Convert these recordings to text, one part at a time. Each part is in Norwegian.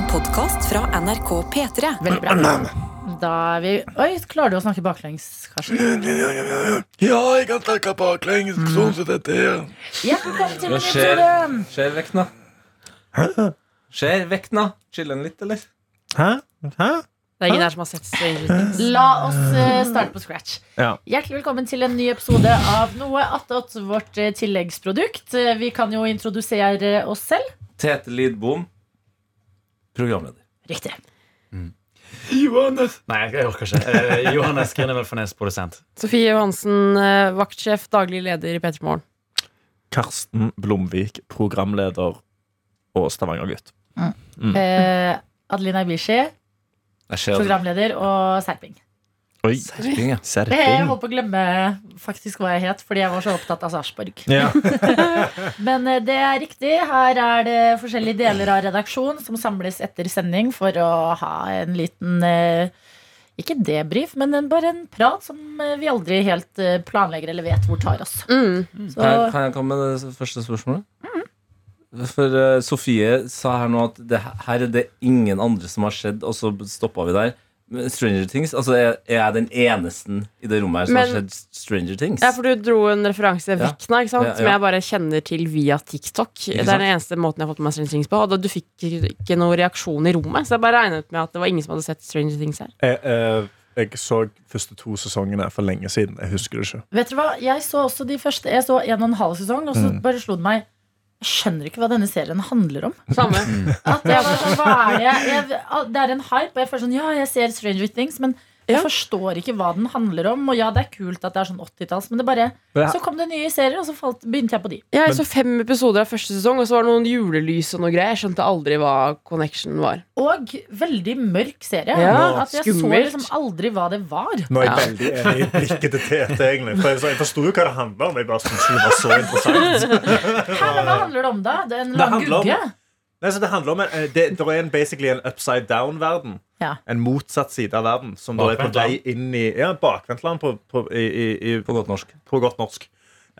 En podkast fra NRK P3. Veldig bra. Da er vi Oi, klarer du å snakke baklengs, Karsten? Ja, jeg kan snakke baklengs, sånn som dette her. Velkommen til Hva min skjer? episode. Skjer vekna. Hæ? Skjer vekna. Chiller'n litt, eller? Hæ? Hæ? Det er ingen her som har sett Stranger Things. La oss eh, starte på scratch. Ja. Hjertelig velkommen til en ny episode av Noe attåt, vårt eh, tilleggsprodukt. Eh, Vi kan jo introdusere oss selv. Tete Lidbom, programleder. Riktig. Johannes. Nei, jeg orker ikke. Eh, Johannes Grinevold Fornes, produsent. Sofie Johansen, eh, vaktsjef, daglig leder i P3 Morgen. Karsten Blomvik, programleder og Stavanger-gutt. Eh, Adelina Ibishi, programleder, og Serping. Oi, Serping, ja. Jeg Serping. holdt på å glemme faktisk hva jeg het, fordi jeg var så opptatt av Sarpsborg. Ja. Men eh, det er riktig. Her er det forskjellige deler av redaksjon som samles etter sending for å ha en liten eh, Ikke debrief, men en, bare en prat som eh, vi aldri helt planlegger eller vet hvor tar oss. Mm. Så Kan jeg, kan jeg komme med det første spørsmålet? For uh, Sofie sa her nå at det, her er det ingen andre som har skjedd, og så stoppa vi der. Stranger Things, altså jeg er den eneste i det rommet her som Men- har sett Stranger Things? Ja, for du dro en referanse Vekna, ikke sant? Ja, ja. som jeg bare kjenner til via TikTok. Det er den eneste måten jeg har fått med meg Stranger Things på. Og da- du fikk ikke noen reaksjon i rommet, så jeg bare regnet med at det var ingen som hadde sett Stranger Things her. Jeg, eh, jeg så første to sesongene for lenge siden. Jeg husker det ikke. vet du hva? Jeg så også de første. Jeg så en og en halv sesong, og så bare slo det meg Jeg skjønner ikke hva denne serien handler om. Samme. At jeg var sånn, hva er det? Jeg, det er en hype, og jeg føler sånn Ja, jeg ser Stranger Things, men jeg Ja. forstår ikke hva den handler om. Og ja, det er kult at det er sånn 80-talls, men det bare Ja. Så kom det nye serier, og så falt, begynte jeg på de. Ja, jeg så fem episoder av første sesong, og så var det noen julelys og noe greier. Jeg skjønte aldri hva connection var. Og veldig mørk serie. Ja, at jeg skummelt. så liksom aldri hva det var. Nå er jeg Ja. veldig enig i blikket til Tete, egentlig. For jeg, jeg forsto jo hva det handla om. Jeg bare syntes det var så interessant. Hæ, hva handler det om, da? Det er en lang om- gugge? Nei, det handler om en, eh, det, det er en, basically en upside down-verden. Ja. En motsatt side av verden. Som da er på vei inn i Ja, bakvendtland på, på, i, i, i, På godt norsk. på godt norsk.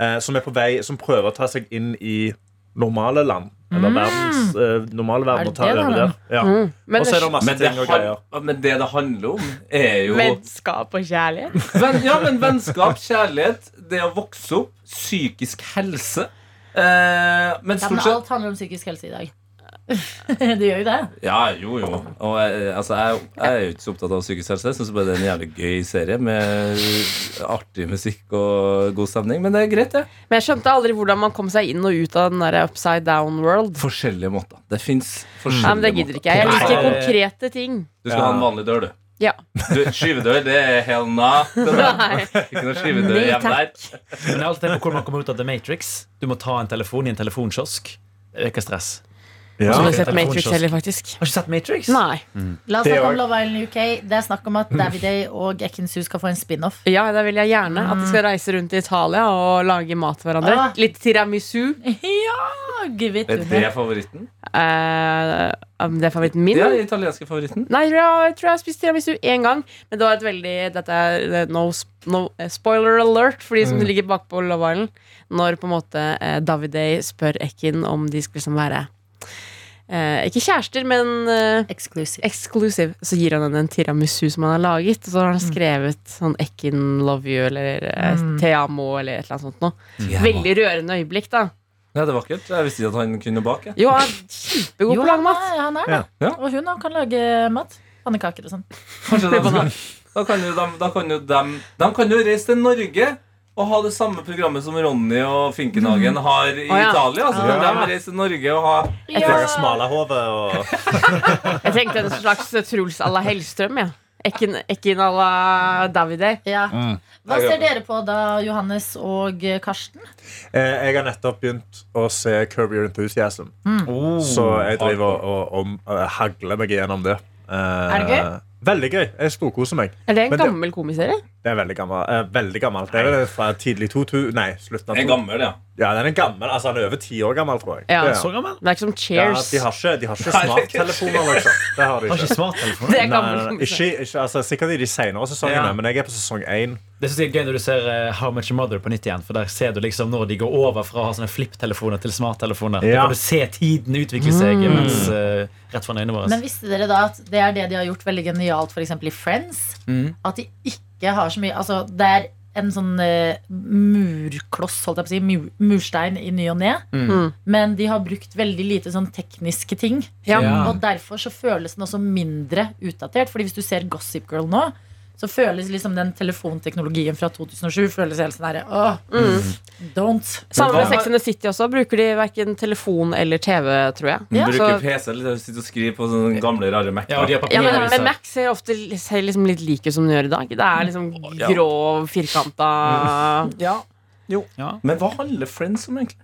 Eh, som er på vei Som prøver å ta seg inn i normale land. Eller verdens eh, normale Mm. Er verden. Og ta over der. Ja. Mm. Men Og så er det masse Men det, ting og greier. men det det handler om, er jo vennskap og kjærlighet. Venn, ja, men vennskap, kjærlighet, det å vokse opp, psykisk helse. Eh, men Ja, men alt handler om psykisk helse i dag. det gjør jo det. Ja, jo, jo. Og jeg, altså, jeg, jeg er jo ikke så opptatt av psykisk helse. Jeg syns bare det er en jævlig gøy serie med artig musikk og god stemning. Men det er greit, det. Men jeg skjønte aldri hvordan man kom seg inn og ut av den der upside down world. Forskjellige måter. Det fins forskjellige Nei, men det gidder ikke jeg. Jeg liker konkrete ting. Du skal ha en vanlig dør, du. Ja. du skyvedør, det er hell nah. Ikke noe skyvedør Nei, hjemme der. Men alt det på hvordan man kommer ut av The Matrix. Du må ta en telefon i en telefonkiosk. Det øker stress. Ja. Som har sett Matrix heller, faktisk. Har du ikke sett Matrix? Nei. La oss snakke om Love Island UK. Det er snakk om at Daviday og Ekinsu skal få en spin-off. Ja, det vil jeg gjerne at de skal reise rundt i Italia og lage mat for hverandre. Ah. Litt tiramisu. Ja, give it Er det favoritten? Uh, um, det er favoritten min. Det er den italienske favoritten. Nei, jeg tror jeg, har spist tiramisu én gang. Men det var et veldig Dette er no, no eh, spoiler alert for de som ligger bakpå Love Island. Når på en måte eh, Daviday spør Ekin om de skal liksom være eh, Ikke kjærester, men eh, Exclusive. exclusive. Så gir han henne en tiramisu som han har laget. Og så har han skrevet sånn Ekin love you eller eh, Mm. te amo eller et eller annet sånt noe. Veldig rørende øyeblikk, da. Ja, det er vakkert. Jeg visste ikke at han kunne bake. Jo, han er kjempegod Jo, på å lage han mat. er, han er det. Ja. Ja. Og hun også kan lage mat. Pannekaker og sånn. Kanskje de skal, da kan jo de, da kan jo dem De kan jo reise til Norge og ha det samme programmet som Ronny og Finkenhagen har i Å, ja. Italia. Så kan Ja. de reise til Norge og ha Lage smalahove og Jeg tenkte en slags Truls à la Hellstrøm, ja. Ekin, Ekin à la Davide. Ja. Mm. Hva ser dere på da, Johannes og eh, Karsten? eh, Jeg har nettopp begynt å se Curb Your Enthusiasm. Oh, Så jeg driver og, og, og eh, hagler meg gjennom det. Eh, Er det gøy? Veldig gøy. Jeg storkoser meg. Er det en Men det- gammel komiserie? Det er veldig gammelt. Eh, veldig gammelt. Det er vel fra tidlig 2000 Nei, slutten av Den er 2000. gammel, ja. Ja, den er gammel. Altså, han er over ti år gammel, tror jeg. Ja. Det er Så gammel? Det er ikke som Ja, Cheers. de har ikke, de har ikke smarttelefoner, liksom. Det har de Har ikke. ikke smarttelefon. Det er Nei, gammel. nei, nei. Ikke, ikke, altså, sikkert i de senere sesongene, Ja. men jeg er på sesong én. Det synes jeg er gøy når du ser eh, How Much Mother på nytt igjen. For der ser du liksom når de går over fra å ha sånne flipptelefoner til smarttelefoner. Ja. Da kan du se tiden utvikle seg mens, eh, rett foran øynene våre. Men visste dere da at det er det de har gjort veldig genialt for eksempel i Friends? Mm. At de ikke har så mye Altså, det er en sånn uh, murkloss, holdt jeg på å si, mur, murstein i ny og ne. Mm. Men de har brukt veldig lite sånn tekniske ting. Ja. Ja. Og derfor så føles den også mindre utdatert. Fordi hvis du ser Gossip Girl nå, så føles liksom den telefonteknologien fra 2007 føles helt sånn derre oh, Mm. don't. Samme med Sex and the City også. Bruker de verken telefon eller TV, tror jeg. Ja. Bruker Så- PC eller sitter og skriver på sånne gamle, rare Mac-er. Ja, Ja, men, men Mac ser ofte ser liksom litt lik ut som den gjør i dag. Det er liksom grå, firkanta Ja. Men hva handler Friends om, egentlig?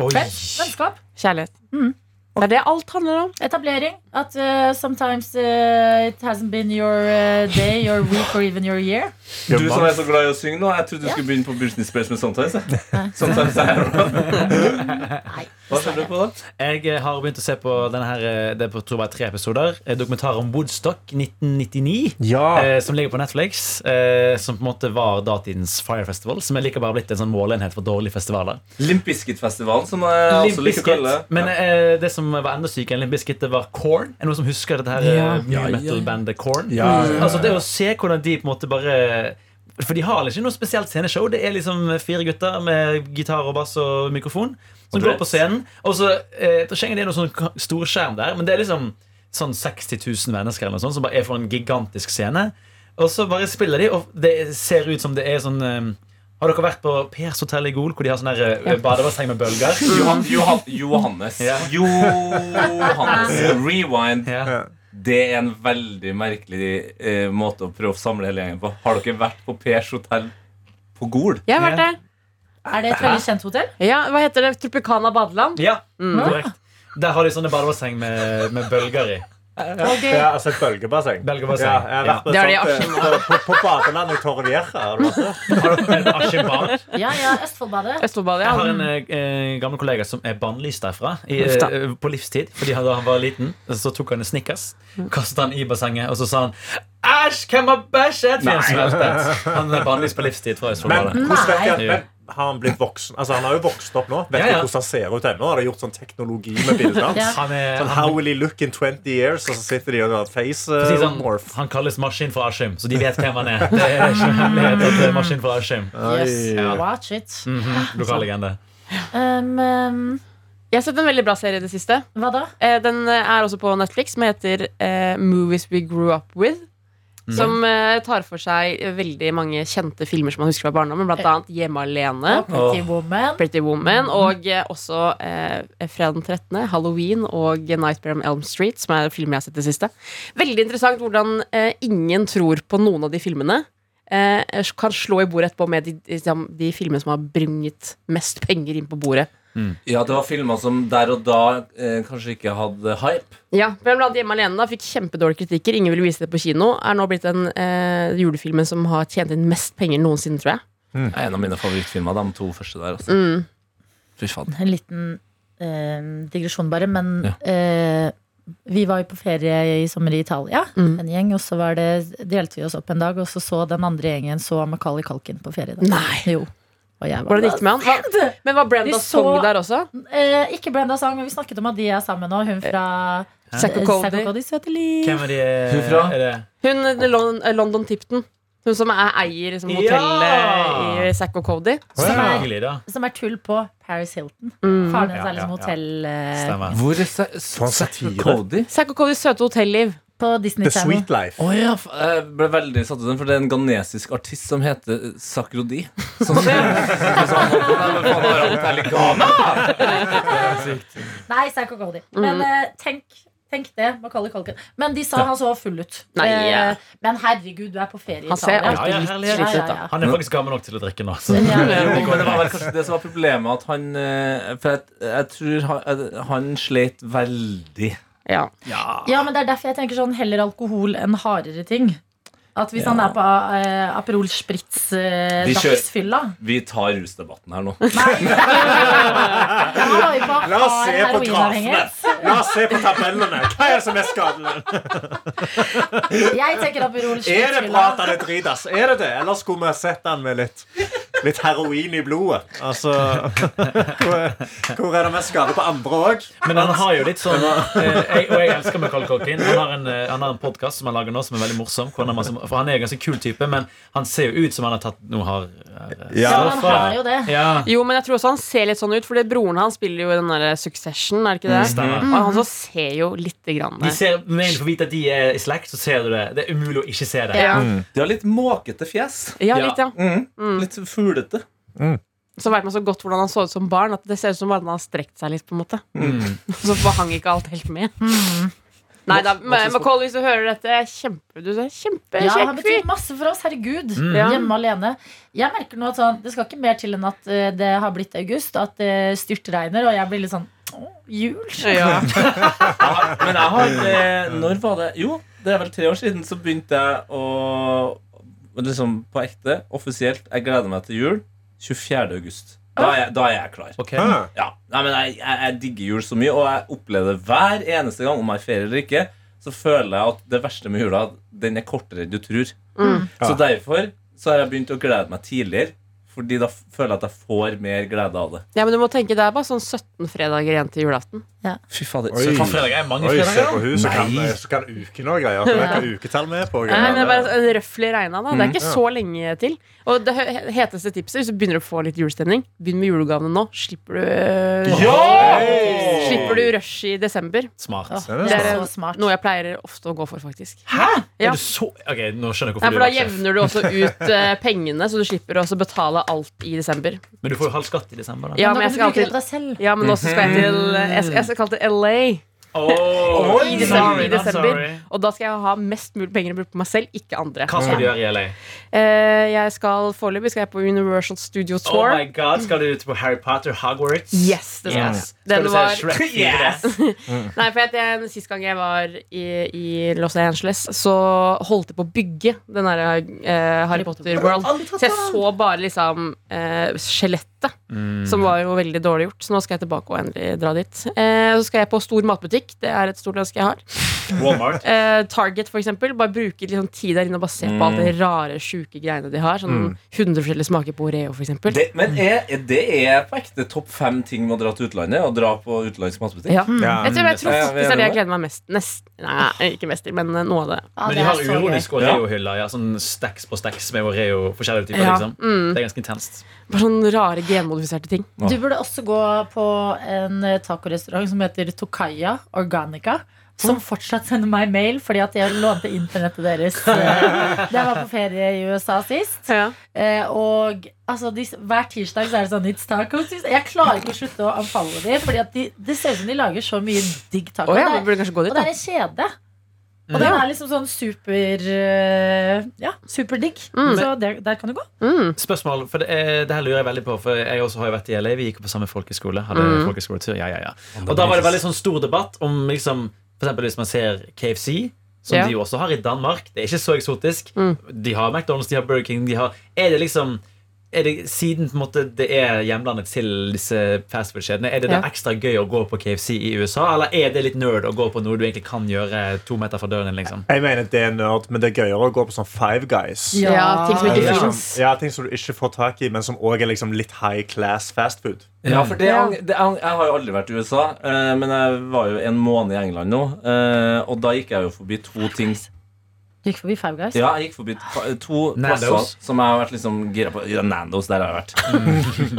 Oi. Vennskap. kjærlighet. Mm. Det er det alt handler om. Etablering. At uh, sometimes uh, it hasn't been your uh, day, your week or even your year. Du som er så glad i å synge nå, jeg trodde du skulle begynne på Britney Spears med Sometimes. jeg. Sometimes Nei, Hva ser du på, da? Jeg eh, har begynt å se på denne her, eh, det er på tror jeg tre episoder. eh, Dokumentar om Woodstock 1999. Ja. Eh, som ligger på Netflix. Eh, som på en måte var datidens Fire Festival. Som er like bare blitt en sånn måleenhet for dårlige festivaler. Limp Bizkit-festivalen, som jeg Limp også liker å kalle det. Men eh, det som var enda sykere enn Limp Bizkit, det var Korn. Er det noen som husker dette her eh, Ja. new Ja, ja, ja. metal-bandet Korn? Ja. Altså det å se hvordan de på en måte bare For de har ikke noe spesielt sceneshow. Det er liksom fire gutter med gitar og bass og mikrofon som går på scenen. Og så eh, det er noen sånn storskjerm der, men det er liksom sånn 60 000 mennesker eller noe sånt, som bare er for en gigantisk scene. Og så bare spiller de, og det ser ut som det er sånn eh, Har dere vært på Pers hotell i Gol, hvor de har sånn eh, badebasseng med bølger? Johan, Johan, Johannes. Ja. Johannes. Rewind. Ja. Ja. Det er en veldig merkelig eh, måte å prøve å samle hele gjengen på. Har dere vært på Pers hotell på Gol? Jeg har vært Ja. der. Er det et veldig kjent hotell? Ja, hva heter det? Tropicana badeland? Ja, Mm. korrekt. Der har de sånne badebasseng med, med bølger i. Det, Ja, altså et bølgebasseng. Bølgebasseng. Ja, jeg har vært på, Det har de i et sånt, eh, på, på badeland i Torrevieja. har du vært der? Har dere en Askebad? ja, ja, Østfoldbadet. Østfoldbadet, Jeg har ja. en eh, gammel kollega som er bannlyst derfra i, Uff da. eh, på livstid. Fordi han, da han var liten, så tok han en Snickers, kastet han i bassenget, og så sa han Æsj, hvem har bæsjet? Nei. han. Han er bannlyst på livstid fra Men Østfoldbadet. hvordan vet jeg Nei. men, Har han blitt voksen? Altså, han har jo vokst opp nå. Vet Ja, du ja. hvordan han ser ut ennå? Har de gjort sånn teknologi med hans? Ja. Han, er, Sånn, How will he look in 20 years? Og så sitter de og har face for uh, sånn, morph. han kalles Maskin fra Askim, så de vet hvem han er. Det er ikke hemmelighet at det er Maskin fra Askim. Yes, Ja. watch it. Mhm, Lokal legende. Um, um, Jeg har sett en veldig bra serie i det siste. hva da? Eh, Den er også på Netflix, som heter uh, Movies We Grew Up With. Som uh, tar for seg veldig mange kjente filmer som man husker fra barndommen. Blant annet Hjemme alene. oh, Pretty Woman. Pretty Woman, og uh, også uh, Fredag den 13., Halloween og Nightmare on Elm Street, som er filmer jeg har sett det siste. Veldig interessant hvordan ingen tror på noen av de filmene. Eh, kan slå i bordet etterpå med de, de, de filmene som har bringet mest penger inn på bordet. Ja, det var filmer som der og da eh, kanskje ikke hadde hype. Ja, Hvem blant Hjemme alene da, fikk kjempedårlige kritikker. Ingen ville vise det på kino. Er nå blitt den eh, julefilmen som har tjent inn mest penger noensinne, tror jeg. Det er en av mine favorittfilmer, de to første der. Altså. Mm. Fy faen. En liten eh, digresjon, bare. Men Ja. eh, vi var jo på ferie i sommer i Italia, Mm. en gjeng. Og så var det, delte vi oss opp en dag, og så så den andre gjengen så Macaulay Kalkin på ferie. Da. Nei. Jo. Og jeg var Hvordan gikk det med han? Hva, men var Brenda så- sang der også? Eh, ikke Brenda Sang, men vi snakket om at de er sammen nå. Hun fra Zack og eh, Cody. Og Søte liv. Hvem er de? Hun fra? Er det? Hun London, eh, London Tipton. Hun som er eier liksom, Ja! hotellet i Zack og Cody. Som er, som er tull på Paris Hilton. Mm. Faren hennes Ja, er liksom ja, ja. hotell eh, Stemmer. Hvor er Zack satire. Cody? Zack og Codys søte hotelliv. På Disney The Channel. Sweet Life. Oh, ja, jeg ble veldig satt ut den, for det er en ghanesisk artist som heter Sakrodi. Som «Nei, men faen, har jeg hotell i Ghana?» Nei, Zack og Cody. Mm. Men eh, tenk, tenk det. Macaulay Culkin. Men de sa han så full ut. Nei, ja. Eh, men herregud, du er på ferie i Han ser Italia. Ja, ja, litt herlighet. slitt ut, Ja, ja, da. Han er faktisk gammel nok til å drikke nå. Så. Ja. Men det var vel kanskje det som var problemet, at han eh, For jeg, jeg tror han, han slet veldig. Ja. Ja, men det er derfor jeg tenker sånn heller alkohol enn hardere ting. At hvis han er på uh, Aperol Spritz uh, vi dagsfylla Vi tar rusdebatten her nå. La oss se på grafene. La oss se på tabellene. Hva er det som er skadelig? Jeg tenker Aperol Er det bra Spritz-fylla. at er dritas? Er det det? Eller skulle vi sett den med litt, litt heroin i blodet? Altså Hvor, er det mest skade på andre òg? Men han har jo litt sånn eh, jeg, Og jeg elsker Michael Cochin. Han har en, eh, han har en podkast som han lager nå, som er veldig morsom. han masse- For han er en ganske kul type, men han ser jo ut som han har tatt noe hard eh, Ja, han har jo det. Ja. Jo, men jeg tror også han ser litt sånn ut, Fordi broren hans spiller jo i den der Succession, er det ikke det? Mm. Og han så ser jo lite grann De ser, Med en å vite at de er i slekt, så ser du det. Det er umulig å ikke se det. Ja, De har litt måkete fjes. ja litt, ja. Mm. Litt fuglete. Så vet man så godt hvordan han så ut som barn, at det ser ut som bare han har strekt seg litt. på en måte Mm. Så hang ikke alt helt med. Nei da, men Macaulay, hvis du hører dette, kjempe, du er kjempe Ja, han betyr masse for oss. Herregud. Ja. Hjemme alene. Jeg merker nå at sånn, Det skal ikke mer til enn at uh, det har blitt august, at det styrtregner, og jeg blir litt sånn Å, jul. Ja. Men jeg har eh, Når var det? Jo, det er vel tre år siden så begynte jeg å Liksom på ekte, offisielt, jeg gleder meg til jul 24. august. Da er, jeg- da er jeg klar. Okay. Ja, Nei, men jeg, jeg, jeg digger jul så mye, og jeg opplever det hver eneste gang, om jeg har ferie eller ikke, så føler jeg at det verste med jula, den er kortere enn du tror. Mm. Så derfor så har jeg begynt å glede meg tidligere, fordi da føler jeg at jeg får mer glede av det. ja, men du må tenke, det er bare sånn 17 fredager igjen til julaften. Fy fader. Oi. så- Faen, fredag er mange Oi, se fredager. på hun, så kan, kan uken og greier. Vet ja. Uketall med på på? Nei, men det er bare en røfflig regna, da. Det er ikke så lenge til. Og det heteste tipset, hvis du begynner å få litt julestemning, begynn med julegavene nå. Slipper du Ja! Hey! Slipper du rush i desember. Smart. Åh, det er smart. så smart. Noe jeg pleier ofte å gå for, faktisk. Hæ? Ja. Er du så Ok, nå skjønner jeg Nei, hvorfor for du da er sjef. jevner du også ut eh, pengene, så du slipper også betale alt i desember. Men du får jo halv skatt i desember, da. Ja, men jeg skal du det selv. ja, men også skal jeg til Jeg skal, jeg skal til LA. Oh, I desember, i desember. Og da skal jeg ha mest mulig penger å bruke på meg selv, ikke andre. Hva skal du gjøre i LA? Eh, jeg skal Foreløpig skal jeg på Universal Studio Oh my god, Skal du ut på Harry Potter Hogwarts? Yes, det skal. Yes. Den Skal du var- se Shrek 4D? Nei, for at jeg, Sist gang jeg var i, i Los Angeles, så holdt jeg på å bygge den derre uh, Harry Potter World. Så jeg så bare liksom eh, skjelettet, Mm. som var jo veldig dårlig gjort. Så nå skal jeg tilbake og endelig dra dit. Eh, så skal jeg på stor matbutikk. Det er et stort ønske jeg har. Walmart. Eh, Target, for eksempel. Bare bruke liksom tid der inne og bare se på Alle de rare, sjuke greiene de har. Sånn 100 forskjellige smaker på Oreo, for eksempel. Det, men er, er det er på ekte topp fem ting med å dra til utlandet? Å dra på utenlandsk matbutikk? Ja. Mm. Jeg tror, jeg tror faktisk det er det jeg er gleder meg mest. Nest, nei, ikke mest til, men eh, noe av det. Ja, Men de har uronisk Oreo-hyller. Ja, sånn stacks på stacks med Oreo. Forskjellige typer, Ja, liksom. mm. Det er ganske intenst. Bare sånne rare genmodifiserte ting. Du burde også gå på en tacorestaurant som heter Tokaya Organica. Som fortsatt sender meg mail fordi at jeg lånte internettet deres Det jeg var på ferie i USA sist. Ja. Eh, og altså, de, hver tirsdag så er det sånn It's taco Tuesday. Jeg klarer ikke å slutte å anfalle dem, Fordi at de, det ser ut som de lager så mye digg taco. Oh, ja, Det er- gå og det er en kjede. Og den er liksom sånn super eh, Ja, superdigg. Mm. Så der, der kan du gå. Mm. Spørsmål, for det, er- det her lurer jeg veldig på. For jeg også har jo vært i LA. Vi gikk jo på samme folkeskole. Hadde Mm. folkeskoletur, ja, ja, ja. Og da var det veldig sånn stor debatt om liksom For eksempel hvis man ser KFC, som Ja. de jo også har i Danmark. Det er ikke så eksotisk. Mm. De har McDonald's, de har Burger King. De har, er det liksom er det, Siden på en måte det er hjemlandet til disse fastfood-kjedene, er det da Ja. ekstra gøy å gå på KFC i USA, eller er det litt nerd å gå på noe du egentlig kan gjøre to meter fra døren din? liksom? Jeg mener det er nerd, men det er gøyere å gå på sånn Five Guys. Ja. Ja, ting som ikke Liksom, fins. ja, Ting som du ikke får tak i, men som òg er liksom litt high class fastfood. Ja, for det, Ja. det, Jeg har jo aldri vært i USA, eh, men jeg var jo en måned i England nå. eh, og da gikk jeg jo forbi to ting Gikk forbi Five Guys. Ja, jeg gikk forbi to Nando's. plasser som jeg har vært liksom gira på. Ja, Nandos, der har jeg vært.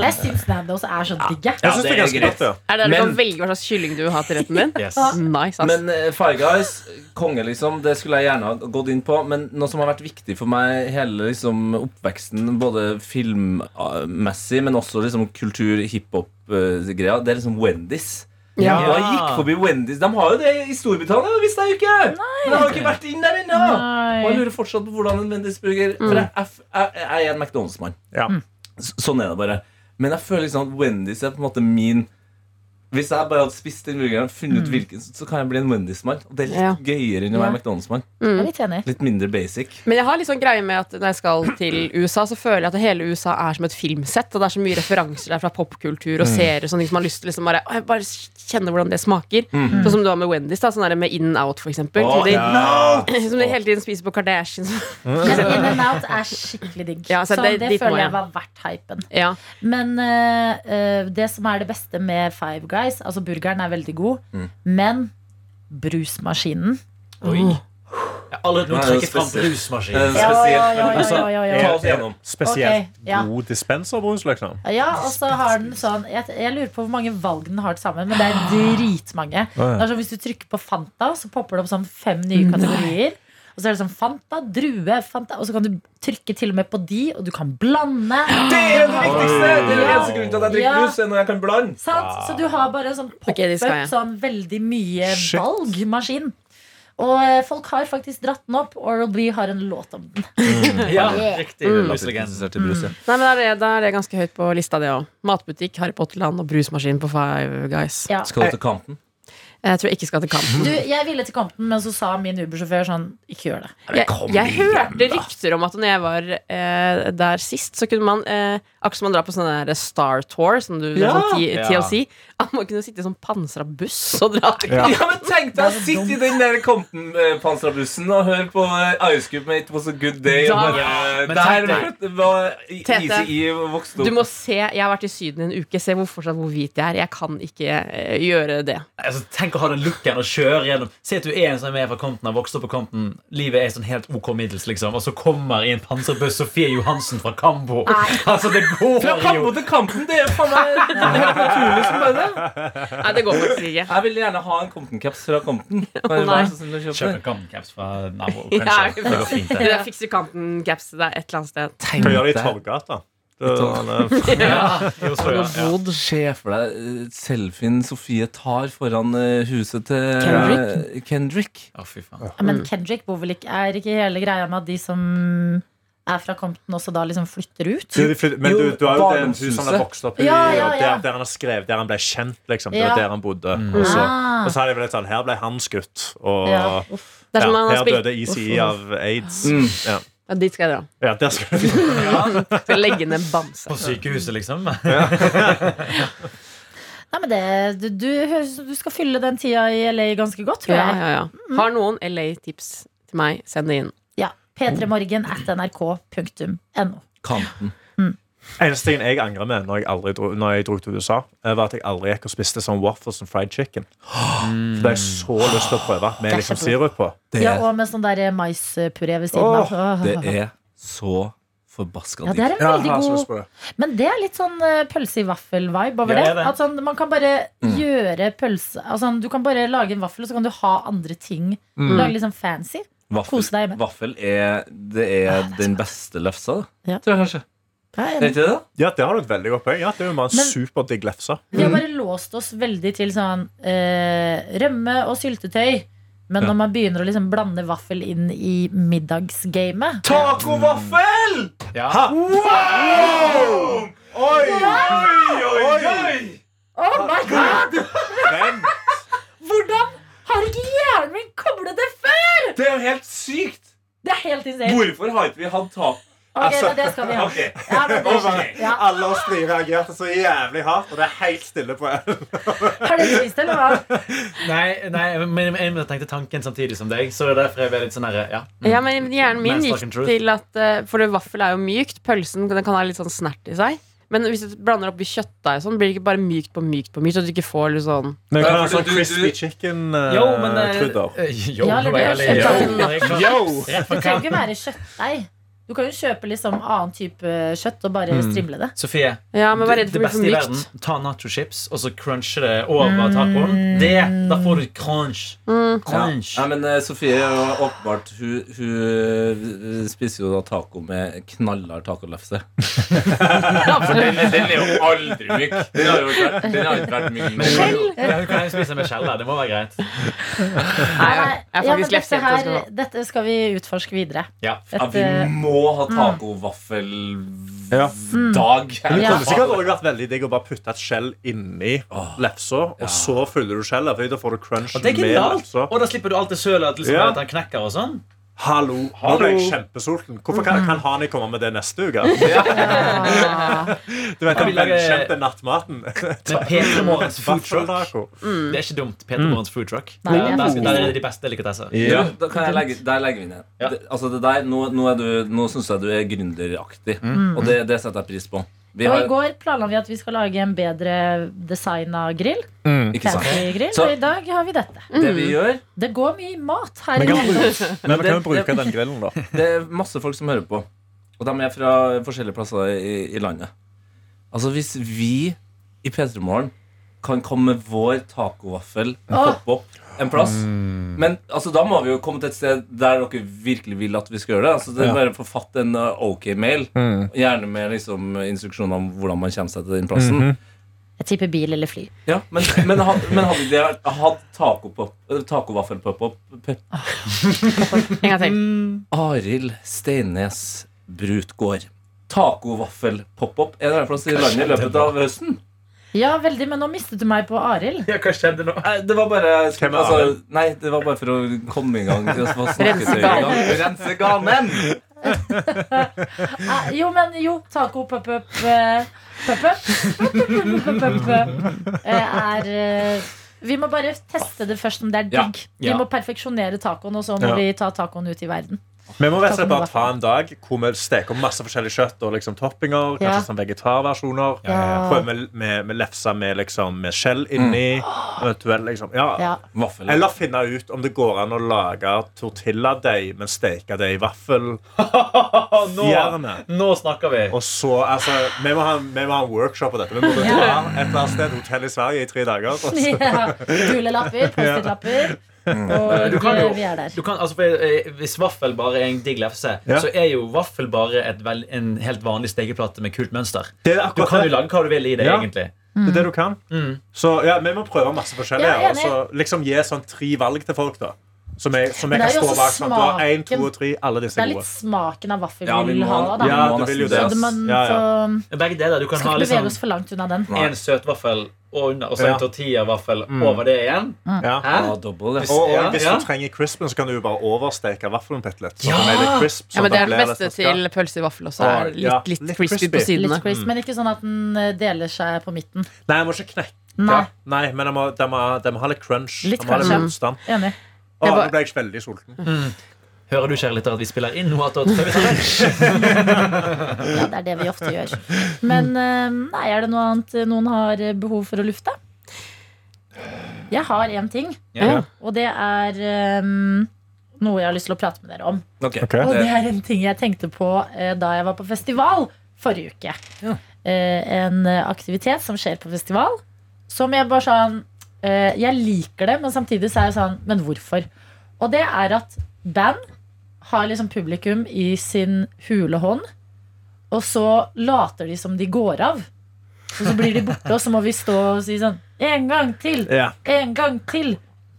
Jeg syns Nandos er så digg, Jeg Ja, det det er ganske greit. godt, ja. Er det der du kan velge hva slags kylling du vil ha til retten din? Yes. Nice, ass. Men uh, Five Guys, konge, liksom, det skulle jeg gjerne ha gått inn på. Men noe som har vært viktig for meg hele liksom, oppveksten, både filmmessig, men også liksom, kultur, hiphop-greia, det er liksom Wendy's. Ja. Og jeg gikk forbi Wendy's. De har jo det i Storbritannia, det visste jeg jo ikke! Men jeg har ikke vært inn der ennå! Og jeg lurer fortsatt på hvordan en Wendy's-burger For jeg, jeg, jeg, jeg er en McDonald's-mann. Ja. Sånn er det bare. Men jeg føler liksom at Wendy's er på en måte min Hvis jeg bare hadde spist den burgeren, funnet ut hvilken, så- kan jeg bli en Wendy's-mann. Og det er litt Ja. gøyere enn å Ja. være McDonald's-mann. Jeg er litt enig. Litt mindre basic. Men jeg har litt sånn greie med at når jeg skal til USA, så føler jeg at hele USA er som et filmsett. Og det er så mye referanser der fra popkultur og serier sånne ting som man har lyst til liksom bare, «Å, jeg bare kjenne hvordan det smaker. Sånn som du har med Wendy's, da, sånn der med In and Out, for eksempel. Å, som, de, Ja. som de hele tiden spiser på Kardashian. Men In and Out er skikkelig digg. Ja, så så det- det, dit må føler jeg. jeg var verdt hypen. ja. Men eh, eh, det som er det beste med Five Guys Altså burgeren er veldig god, men brusmaskinen Oi. Jeg har aldri trekker fram spesielt. Ja, Spesielt. ja, ja, ja, god dispenserbrus, liksom. Ja, og så har den sånn jeg, jeg lurer på hvor mange valg den har til sammen, men det er dritmange. Det er sånn, hvis du trykker på Fanta, så popper det opp sånn fem nye kategorier. Og så er det sånn Fanta, drue, Fanta Og så kan du trykke til og med på de, og du kan blande. Det er det viktigste! Det er den eneste grunnen til at jeg drikker brus. er når jeg kan blande Sant? Så du har bare en sånn pop-up, sånn veldig mye valgmaskin. Og eh, folk har faktisk dratt den opp. Oral B har en låt om den. Ja, riktig. Mm. Ja. Nei, men da er, det, er det ganske høyt på lista, det òg. Matbutikk, Harry Potterland og brusmaskin på Five Guys. Ja. Skal du til Compton? Jeg tror jeg ikke skal til Compton. Du, jeg ville til Compton, men så sa min Uber-sjåfør sånn Ikke gjør det. Jeg, jeg hørte rykter om at når jeg var eh, der sist, så kunne man eh, Akkurat som man drar på sånn der Star Tour, som du, Ja. sånn. TLC, at man kunne sitte i sånn pansra buss og dra Ja. Ja, men tenk deg å sitte i den der Compton-panserbussen og høre på eh, Ice Cube med It Was A Good Day. Og bare, Ja, men der tenk vet du, var Tete. Easy E vokste Du må se, Jeg har vært i Syden en uke. Se hvor fortsatt hvor hvit jeg er. Jeg kan ikke eh, gjøre det. Altså, tenk å ha den looken og kjøre gjennom Se at du er en som er fra Compton, har vokst opp på Compton. Livet er sånn helt OK middels, liksom. Og så kommer i en panserbuss Sofie Johansen fra Kambo. Altså, det Fra kampen til kampen! det er faen meg det er helt naturlig som bare det. Nei, det går faktisk ikke. Jeg vil gjerne ha en Compton-caps fra Compton. Kan du være så snill å kjøpe Kjøp en Compton-caps fra nabo, Ja, kanskje. Fint, det. Jeg fikser Compton-caps til deg et eller annet sted. Tenk det i Torgata? Da- Ja, i Oslo, ja. Ja. Vod. Se for deg eh, selfien Sofie tar foran eh, huset til Kendrick? eh, Kendrick. Oh, fy faen. Ja, Men Kendrick bor vel ikke Er ikke hele greia med at de som er fra Compton, også da liksom flytter ut? Du, flytter- Men du, Jo, du har jo det huset han har vokst opp i, Ja, ja, og ja. der, der han har skrevet Der han ble kjent, liksom. Det Ja. var der han bodde. Og, så, Ah. og så har de vel litt sånn Her ble han skutt, og Ja, er ja, her spilt døde ECE av aids. Mm. Ja. ja, Dit skal jeg dra. ja, der skal du Skal legge ned bamse. På sykehuset, liksom. Nei, men det, du, du du skal fylle den tida i LA ganske godt, tror Ja, jeg. ja, ja. Har noen LA-tips til meg, send det inn. Ja. P3morgen at nrk.no. Compton. Eneste tingen jeg angrer med når jeg, aldri dro, når jeg dro til USA, eh, var at jeg aldri gikk og spiste sånn waffles and fried chicken. For det har jeg så lyst til å prøve med Det liksom sirup på. Det, Ja, og med sånn der maispuré ved siden av. Oh. det er så forbaska Ja, det er Ja, god. Men det er litt sånn eh, pølse i vaffel-vibe over Ja, det det. At sånn, man kan bare gjøre pølse altså, Du kan bare lage en vaffel, og så kan du ha andre ting. Lage litt sånn fancy. Vaffel, Kose deg med. vaffel er, det er den beste lefsa, da. Ja. Tror jeg kanskje. Ja, det det? Ja, det har du et veldig godt poeng. Ja, det er jo bare en superdigg lefse. Vi har bare låst oss veldig til sånn eh, rømme og syltetøy. Men når man begynner å liksom blande vaffel inn i middagsgamet Tacovaffel! Ja. Oi! Oi! Oi! Oh my god! Vent. Hvordan har ikke hjernen min koblet det før?! Det er jo helt sykt! Det er helt insane. Hvorfor har ikke vi hatt tap? Ok, men det skal vi ha. Okay. Ja, men det, ja. alle oss tre reagerte så jævlig hardt, og det er helt stille på Har du spist det, eller hva? Nei, nei, men jeg tenkte tanken samtidig som deg, så det er derfor jeg ble litt sånn herre Ja. Ja, men Hjernen min gikk til at eh, For det vaffel er jo mykt. Pølsen den kan ha litt sånn snert i seg. Men hvis du blander oppi kjøttdeig, sånn, blir det ikke bare mykt på mykt på mykt. Så du ikke får litt sånn Men Ja, kan ha sånn crispy chicken uh, Jo, men krydder. Ja, eller det er kjøttdeig. jo. Yo! Det trenger ikke være kjøttdeig. Du kan jo kjøpe liksom annen type kjøtt og bare strimle det. Sofie, Ja, men det, det bli beste i verden, ta nacho-chips og så crunche det over tacoen. Det, Da får du crunch. Crunch. Ja, men eh, Sofie er jo åpenbart Hun, hun eh, spiser jo da taco med knallhard tacolefse. For den, den er jo aldri myk. Den har jo ikke vært, den har ikke vært myk. Men ja, hun kan jo spise med skjell. Det må være greit. Nei, Nei, ja, men dette, her, dette skal vi utforske videre. Ja. Ja, Et, vi eh, må ha tacovaffel Ja. Mm. Det kunne sikkert også vært veldig digg å bare putte et skjell inni lefsa, og så fyller du skjellet. Da får du crunch det med genialt. lefsa. Og da slipper du alt det sølet liksom, Ja. at han knekker og sånn. Hallo, nå ble jeg kjempesulten. Hvorfor kan, kan ikke komme med det neste uke? Ja. Du vet den velkjente nattmaten. Med Peter Morgens food truck. Mm. Det er ikke dumt. Peter Morgens food truck. Nei, det er der, der er det de beste delikatesser. Ja, da kan jeg legge, der legger vi ned. Ja. Det, altså det der, nå nå, er du- nå syns jeg du er gründeraktig, og det, det setter jeg pris på. Vi Og i går planla vi at vi skal lage en bedre designa grill. ikke sant? Grill, Så- Og i dag har vi dette. Det vi gjør Det går mye mat her. Men kan inne. vi, men vi kan jo bruke den grillen, da. Det er masse folk som hører på, og de er fra forskjellige plasser i, i landet. Altså Hvis vi i P3 Morgen kan komme med vår tacovaffel poppe opp en plass Men altså, da må vi jo komme til et sted der dere virkelig vil at vi skal gjøre det. Altså, det er. Bare forfatt en uh, ok-mail, gjerne med liksom, instruksjoner om hvordan man kommer seg til den plassen. Jeg tipper bil eller fly. Ja, men, men, had, men hadde de hatt eh, tacovaffel-pop-opp En gang til. Arild Steines Brutgård. Tacovaffelpop-opp en det annen plass i landet i løpet av høsten. Ja, veldig, men nå mistet du meg på Arild. Ja, hva skjedde nå? Nei, Det var bare altså, Nei, det var bare for å komme i gang. Rense ganen! Eh, jo, men jo. Taco pup-up-pup-up Pop-up eh, er eh, Vi må bare teste det først om det er Ja, digg. Vi må perfeksjonere tacoen, og så må Ja. vi ta tacoen ut i verden. Vi må rett og slett bare ta en dag hvor vi steker masse forskjellig kjøtt og liksom toppinger. Kanskje Ja. sånn vegetarversjoner. Ja, ja, ja. Prøve med, med, med lefse med, liksom, med skjell inni. Mm. liksom ja. Ja. Eller finne ut om det går an å lage tortilladeig, men steke det i vaffeljerne. Nå, nå snakker vi. Og så, altså, vi må, ha, vi må ha en workshop på dette. Vi må dra et eller annet sted, hotell i Sverige, i tre dager. Gule lapper, Post-It-lapper. Og Du kan jo- vi er der. Du kan, altså, for, eh, hvis vaffel bare er en digg lefse, Ja. så er jo vaffel bare et vel, en helt vanlig stekeplate med kult mønster. Det er Du kan jo lage hva du vil i det, Ja. egentlig. Det er det du kan. Så ja, vi må prøve masse forskjellige. Ja, og så liksom gi sånn tre valg til folk, da. Som jeg, som jeg kan stå bak. Sånn. Du har én, to og tre. Alle disse Det er litt smaken av vaffel Ja, vi vi vil ha. Da. Ja, du vil jo det. Så man Ja, ja. Så, Begge deler. Du kan skal ha ikke bevege liksom oss for langt unna den. en søtvaffel og under, og så Ja. en tortillavaffel over det igjen. Ja. Hæ? Ja, dobbel, ja. Og, og Ja, hvis ja. du trenger crispen, så kan du bare oversteke vaffelen bitte litt. Så Ja! er litt crisp, Ja, sånn men Det er det beste til pølse i vaffel også. Er litt, ja, litt, litt crispy, crispy. på sidene. Crisp, mm. men ikke sånn at den eh, deler seg på midten. Nei, jeg må ikke knekke. Nei, Nei, men den må, de, må, de må ha litt crunch. Litt de må ha litt ja. motstand. enig. Å, Jeg nå ble jeg veldig sulten. Hører du, kjære lytter, at vi spiller inn noe attåt? før vi tar lunsj? Ja, det er det vi ofte gjør. Men eh, nei, er det noe annet noen har eh, behov for å lufte? Jeg har én ting, Ja. og det er um, noe jeg har lyst til å prate med dere om. Okay. Okay. Og det er en ting jeg tenkte på uh, da jeg var på festival forrige uke. Eh, en eh, aktivitet som skjer på festival, som jeg bare sånn Jeg liker det, men samtidig så er jeg sånn Men hvorfor? Og det er at band har liksom publikum i sin hule hånd, og så later de som de går av. Og så blir de borte, og så må vi stå og si sånn En gang til! Ja. En gang til!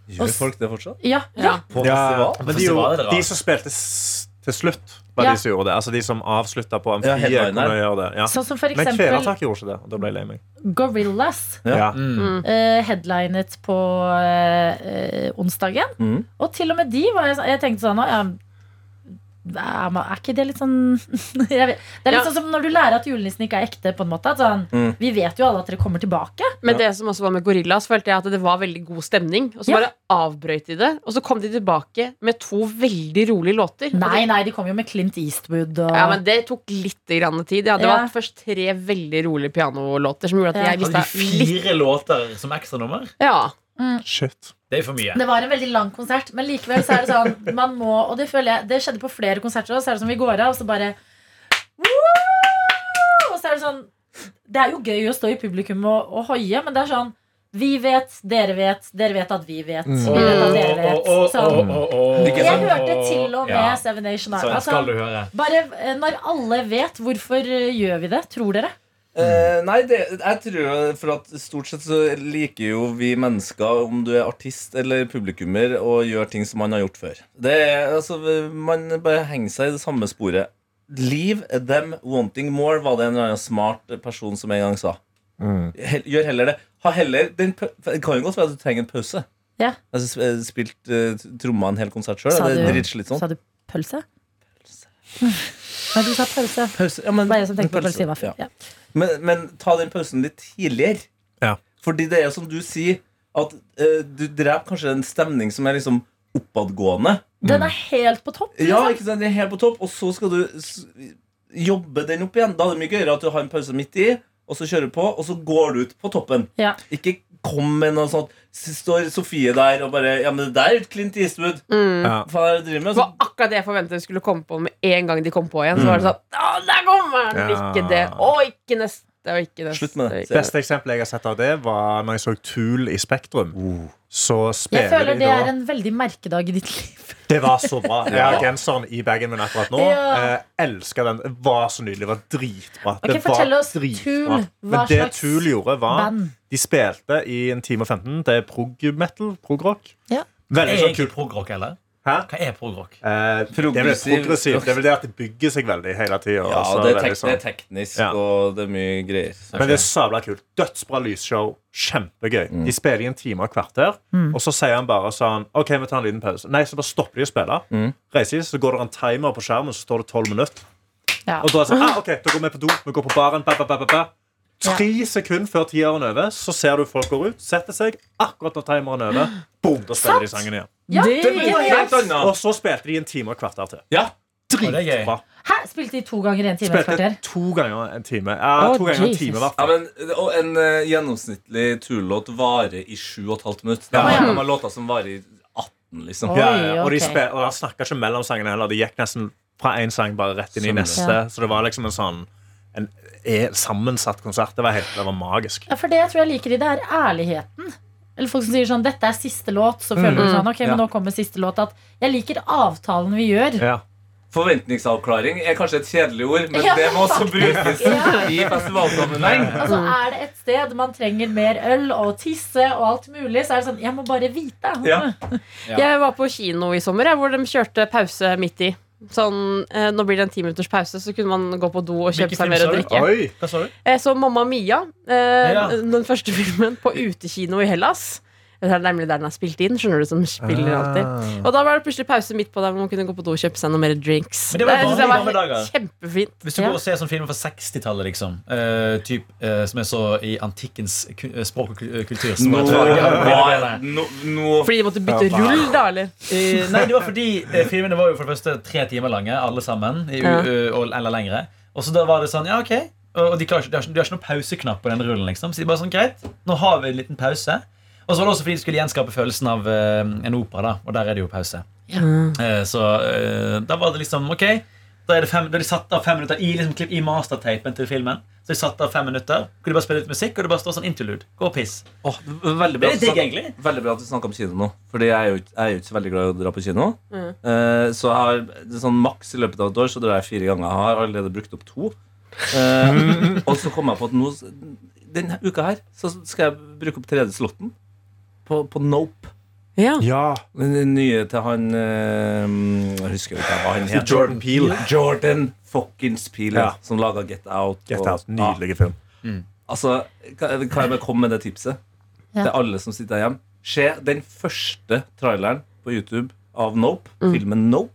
Gjør folk det fortsatt? Ja, ja. På Ja, men de, Festival er det gjorde- rart. de som spilte s til slutt, var Ja. de som gjorde det. Altså de som avslutta på amfiet. ja, kunne gjøre det. Ja. Sånn som for Men eksempel Kvelertak gjorde ikke det, og da ble jeg lei meg. Gorillas. Ja. Ja. Uh, headlinet på eh, onsdagen. Mm. Og til og med de var jeg, jeg tenkte sånn ja, er, man- er ikke det litt sånn jeg vet, Det er litt Ja. sånn som når du lærer at julenissen ikke er ekte. på en måte sånn, Mm. Vi vet jo alle at dere kommer tilbake. Men det som også var med Gorillas, følte jeg at det var veldig god stemning. Og så Ja. bare avbrøt de det, og så kom de tilbake med to veldig rolige låter. Nei, det, nei, de kom jo med Clint Eastwood og ja, men det tok litt grann tid. Ja. Det Ja. var først tre veldig rolige pianolåter som gjorde at Ja. jeg Hadde de fire litt låter som ekstranummer? Ja. Shit. Det er for mye. Det var en veldig lang konsert, men likevel så er det sånn Man må, og det føler jeg Det skjedde på flere konserter òg. så er det som vi går av, og så bare Woo! Og så er det sånn Det er jo gøy å stå i publikum og, og hoie, men det er sånn Vi vet, dere vet, dere vet at vi vet. Vi vet at dere vet. Sånn. Jeg hørte til og med. Seven Nation Army. Sånn Altså, bare eh, når alle vet, hvorfor eh, gjør vi det? Tror dere? Eh, nei, det, jeg tror for at stort sett så liker jo vi mennesker, om du er artist eller publikummer, å gjøre ting som man har gjort før. Det er, altså, Man bare henger seg i det samme sporet Leave them wanting more, var det en eller annen smart person som en gang sa. Hell, gjør heller det. Ha heller den, Det kan jo godt være at du trenger en pause. Ja. Altså, sp- spilt uh, tromma en hel konsert sjøl. Det er du- dritslitsomt. Sa du pølse? Nei, du sa pause. Pause. Ja, men, Bare jeg som tenkte på pølse, pølse ja. Ja. Men, men ta den pausen litt tidligere. Ja. Fordi det er jo som du sier, at uh, du dreper kanskje en stemning som er liksom oppadgående. Den er helt på topp. Ja, liksom. ikke sant? Den er helt på topp, og så skal du jobbe den opp igjen. Da er det mye gøyere at du har en pause midt i, og så kjører du på, og så går du ut på toppen. Ja. Ikke kom med noe sånt. Står Sofie der og bare Ja, men det der er Clint Eastwood. Ja. Hva er det driver med? Det var akkurat det jeg forventet skulle komme på med en gang de kom på igjen. Så var det sånn Å, der kommer den! Ja. Ikke det. Og ikke neste. Og ikke neste. Slutt med det. Ikke Beste eksempelet jeg har sett av det, var når jeg så Tool i Spektrum. Så Jeg spiller føler de det da er en veldig merkedag i ditt liv. Det var så bra. Jeg har genseren i bagen min akkurat nå. Ja. Eh, elsker den. Det var så nydelig. Det var dritbra. Okay, det var oss, dritbra. Tool, Men det Tool gjorde, var band? De spilte i en time og 15. Det er prog-metal. Prog-rock. Ja. Veldig sånn kult. Prog rock, eller? Hæ? Hva er progrock? Eh, det er vel progressivt. Det er vel det at det bygger seg veldig hele tida. Ja, det er, tek det er teknisk, Ja. og det er mye greier. Men det er sabla kult. Dødsbra lysshow. Kjempegøy. Mm. De spiller i en time og et kvarter, og så sier han bare sånn OK, vi tar en liten pause. Nei, så bare stopper de å spille. Mm. Reiser de, så går det en timer på skjermen, så står det tolv minutter. Ja. Og da er det sånn, ah, ok, da går vi på do, vi går på baren. Ba, ba, ba, Tre sekunder før tieren er over, så ser du folk går ut, setter seg. Akkurat når timeren er over, boom, da spiller de sangen igjen. Ja, Det det Det er helt annet. Og så spilte de en time og et kvarter til. Ja. det er. Dritbra. Hæ? Spilte de to ganger en time og et Spilte kvarter? to ganger en time. Ja, oh, to ganger en time, Ja, men, og En uh, gjennomsnittlig turlåt varer i 7,5 minutter. Det Ja. er de har låter som varer i 18, liksom. Oi, Ja, ja. Og, de spil, og snakka ikke mellom sangene heller. De gikk nesten fra én sang bare rett inn i neste. Ja. Så det var liksom en sånn en sammensatt konsert. Det var helt det var magisk. Ja, for det jeg tror jeg liker i det, er ærligheten. Eller folk som sier sånn 'Dette er siste låt', så føler du sånn 'Ok, men nå kommer siste låt'. At jeg liker avtalen vi gjør. Ja. Forventningsavklaring er kanskje et kjedelig ord, men Ja, det må også brukes Ja. i festivalsammenheng. Altså Er det et sted man trenger mer øl og tisse og alt mulig, så er det sånn Jeg må bare vite. Ja. Ja. Jeg var på kino i sommer, hvor de kjørte pause midt i. Sånn, eh, Nå blir det en ti minutters pause, så kunne man gå på do og kjøpe Hvilken seg mer å drikke. Oi! Hva sa du? Eh, så Mamma Mia, eh, Ja. den første filmen, på utekino i Hellas. Det er nemlig der den er spilt inn. Skjønner du, som spiller Ah. alltid Og da var det plutselig pause midt på der hvor man kunne gå på do og kjøpe seg noen mer drinks. Men det var jeg gamle dager. Kjempefint. Hvis du går og ser sånne filmer fra 60-tallet, liksom, uh, typ, uh, som jeg så i antikkens eh, språk og kultur så var det- var- no, no. Fordi de måtte bytte Ja, rull, da, eller? Uh, Nei, det var fordi filmene var jo for det første tre timer lange, alle sammen. I, eller lengre. Og så da var det sånn, ja, ok. Og og de, klarer de, har ikke, de har ikke noen pauseknapp på den rullen. liksom Så de bare sånn, greit, nå har vi en liten pause. Og så var det også fordi de skulle gjenskape følelsen av eh, en opera, da og der er det jo pause. Eh, så eh, da var det liksom ok. Da er det fem, da de satt av fem minutter i, liksom, klipp, i mastertapen til filmen. Så de satt av fem minutter Kunne de bare spille litt musikk, og det bare står sånn interlude. Gå og piss. Oh, veldig, bra Det er digg, snakker- egentlig. veldig bra at du snakker om kino nå. Fordi jeg er jo jeg er jo ikke så veldig glad i å dra på kino. Mm. Uh, så jeg har sånn maks i løpet av et år så drar jeg fire ganger. Jeg har allerede brukt opp to. Uh, og så kom jeg på at nå denne uka her så skal jeg bruke opp tredje slotten på, på Nope. Ja. Ja. Den nye til han eh, Jeg husker ikke hva han heter. Jordan Peele. Jordan fuckings Peel, Ja. som laga Get Out. Get og- Out. Nydelig film. Altså, kan kan jeg bare komme med det tipset Ja. til alle som sitter hjemme? Se den første traileren på YouTube av Nope, filmen Nope.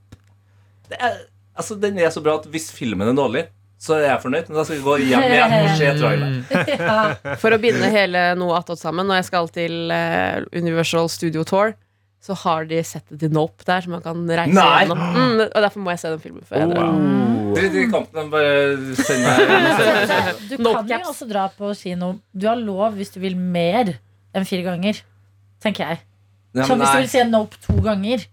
Det er, altså, den er så bra at hvis filmen er dårlig, så er jeg fornøyd. Men da skal vi gå hjem igjen og se traileren. Ja. For å binde hele noe attåt sammen, når jeg skal til eh, Universal Studio Tour, så har de settet til Nope der, så man kan reise Nei! gjennom. Mm, og derfor må jeg se den filmen før jeg drar. Bare send meg Du kan jo også dra på kino. Du har lov hvis du vil mer enn fire ganger. Tenker jeg. Ja, Som hvis du vil se Nope to ganger.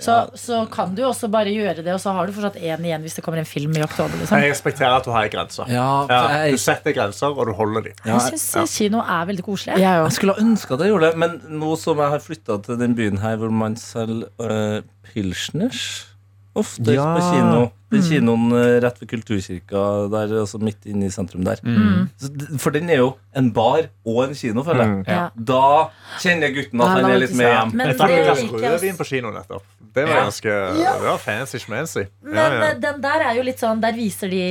Så, Ja. så kan du også bare gjøre det, og så har du fortsatt én igjen hvis det kommer en film i oktober. Liksom. Jeg respekterer at du har grenser. Ja, jeg... Du setter grenser, og du holder dem. ja, Jeg syns kino er veldig koselig. Jeg Jeg skulle ha ønska at jeg gjorde det, men nå som jeg har flytta til den byen her hvor man selger uh, pilsners ofte Ja. på kino Den kinoen øh, rett ved Kulturkirka, der, altså midt inne i sentrum der. Mm. For den er jo en bar og en kino, føler jeg. Ja. Da kjenner gutten at han er litt med hjem. Men Jeg drakk det glass jeg rødvin på kino nettopp. Det var Ja. Det var fancy schmancy. Men Ja, ja. den der er jo litt sånn Der viser de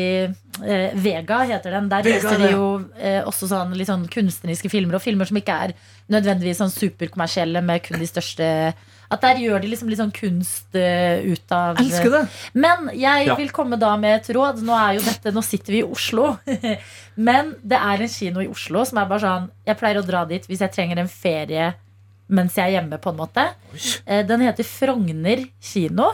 eh, Vega heter den. Der Vega, viser de jo eh, også sånn litt sånn kunstneriske filmer, og filmer som ikke er nødvendigvis sånn superkommersielle med kun de største At der gjør de liksom litt sånn kunst uh, ut av Elsker det. Men jeg Ja. vil komme da med et råd. Nå er jo dette, nå sitter vi i Oslo. Men det er en kino i Oslo som er bare sånn Jeg pleier å dra dit hvis jeg trenger en ferie mens jeg er hjemme, på en måte. Eh, Den heter Frogner kino.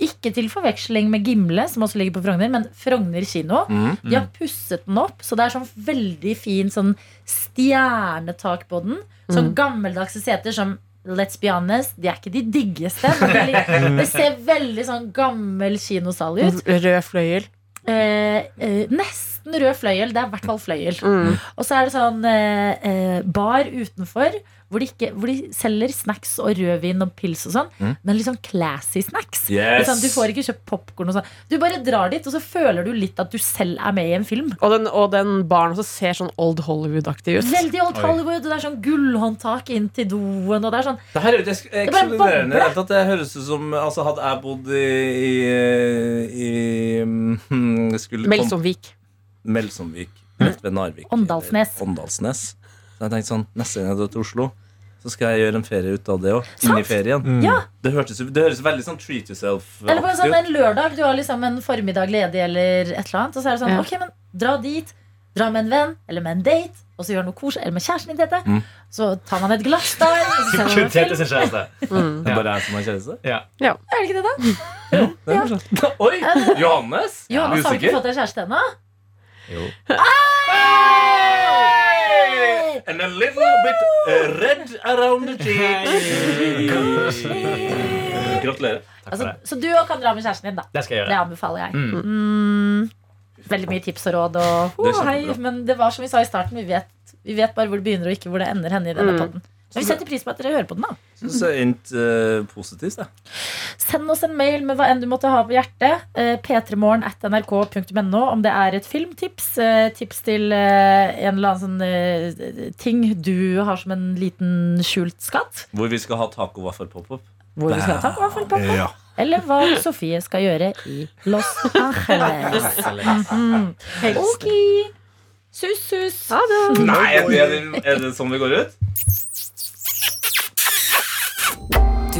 Ikke til forveksling med Gimle, som også ligger på Frogner, men Frogner kino. Mm. De har pusset den opp, så det er sånn veldig fin sånn stjernetak på den. Sånn gammeldagse seter som Let's be honest, de er ikke de diggeste. Men det, ser veldig sånn gammel kinosal ut. Rød fløyel. Eh, eh, nesten rød fløyel. Det er i hvert fall fløyel. Mm. Og så er det sånn eh, eh, bar utenfor hvor de, ikke, hvor de selger snacks og rødvin og pils og sånn. Mm. Men litt sånn classy snacks. Yes. Sånn, du får ikke kjøpt popkorn og sånn. Du bare drar dit, og så føler du litt at du selv er med i en film. Og den, og den baren også ser sånn Old Hollywood-aktig ut. Veldig old Oi. Hollywood, og det er sånn gullhåndtak inn til doen. Og det er sånn Det her er jo er bare ekskluderende. det. Det høres ut som altså, Hadde jeg bodd i, i, i mm, Melsomvik. Melsomvik. Rett ved Narvik. Åndalsnes. Åndalsnes. Så jeg tenkte sånn Neste gang jeg drar til Oslo, så skal jeg gjøre en ferie ut av det òg. Inn i Sant? Ja, Det, hørtes, det høres veldig sånn treat yourself Eller på en, sånn, en lørdag, du har liksom en formiddag ledig eller et eller annet. Og så er det sånn, Ja. ok, men dra dit. Dra med en venn eller med en date. Og så gjør noe koselig, eller med kjæresten din. Tete. Mm. Så tar man et glass der. Og så Tete sin kjæreste. Mm. Det er bare jeg som har kjæreste? Ja. Er det ikke det, da? Det er kanskje- Oi! Johannes? Johannes har ikke fått deg kjæreste ennå? Jo. And a little bit uh, red around the cheeks. Gratulerer. Altså, så du òg kan dra med kjæresten din, da. Det skal jeg Det anbefaler jeg. Mm. Mm, veldig mye tips og råd. Og, Det oh, hei, men det var som vi sa i starten, vi vet, vi vet bare hvor det begynner, og ikke hvor det ender henne i denne Mm. Vi setter pris på at dere hører på den. da Syns det endte uh, positivt, da. Send oss en mail med hva enn du måtte ha på hjertet. Uh, p3morgen at nrk.no om det er et filmtips. Uh, tips til uh, en eller annen sånn ting du har som en liten skjult skatt. Hvor vi skal ha tacovaffel pop-up. Hvor vi skal ha ta vaffel på. Ja. Eller hva Sofie skal gjøre i Los Angeles. Mhm. Ok. Sus, sus. Ha det. Nei, er det, er det sånn vi går ut? Du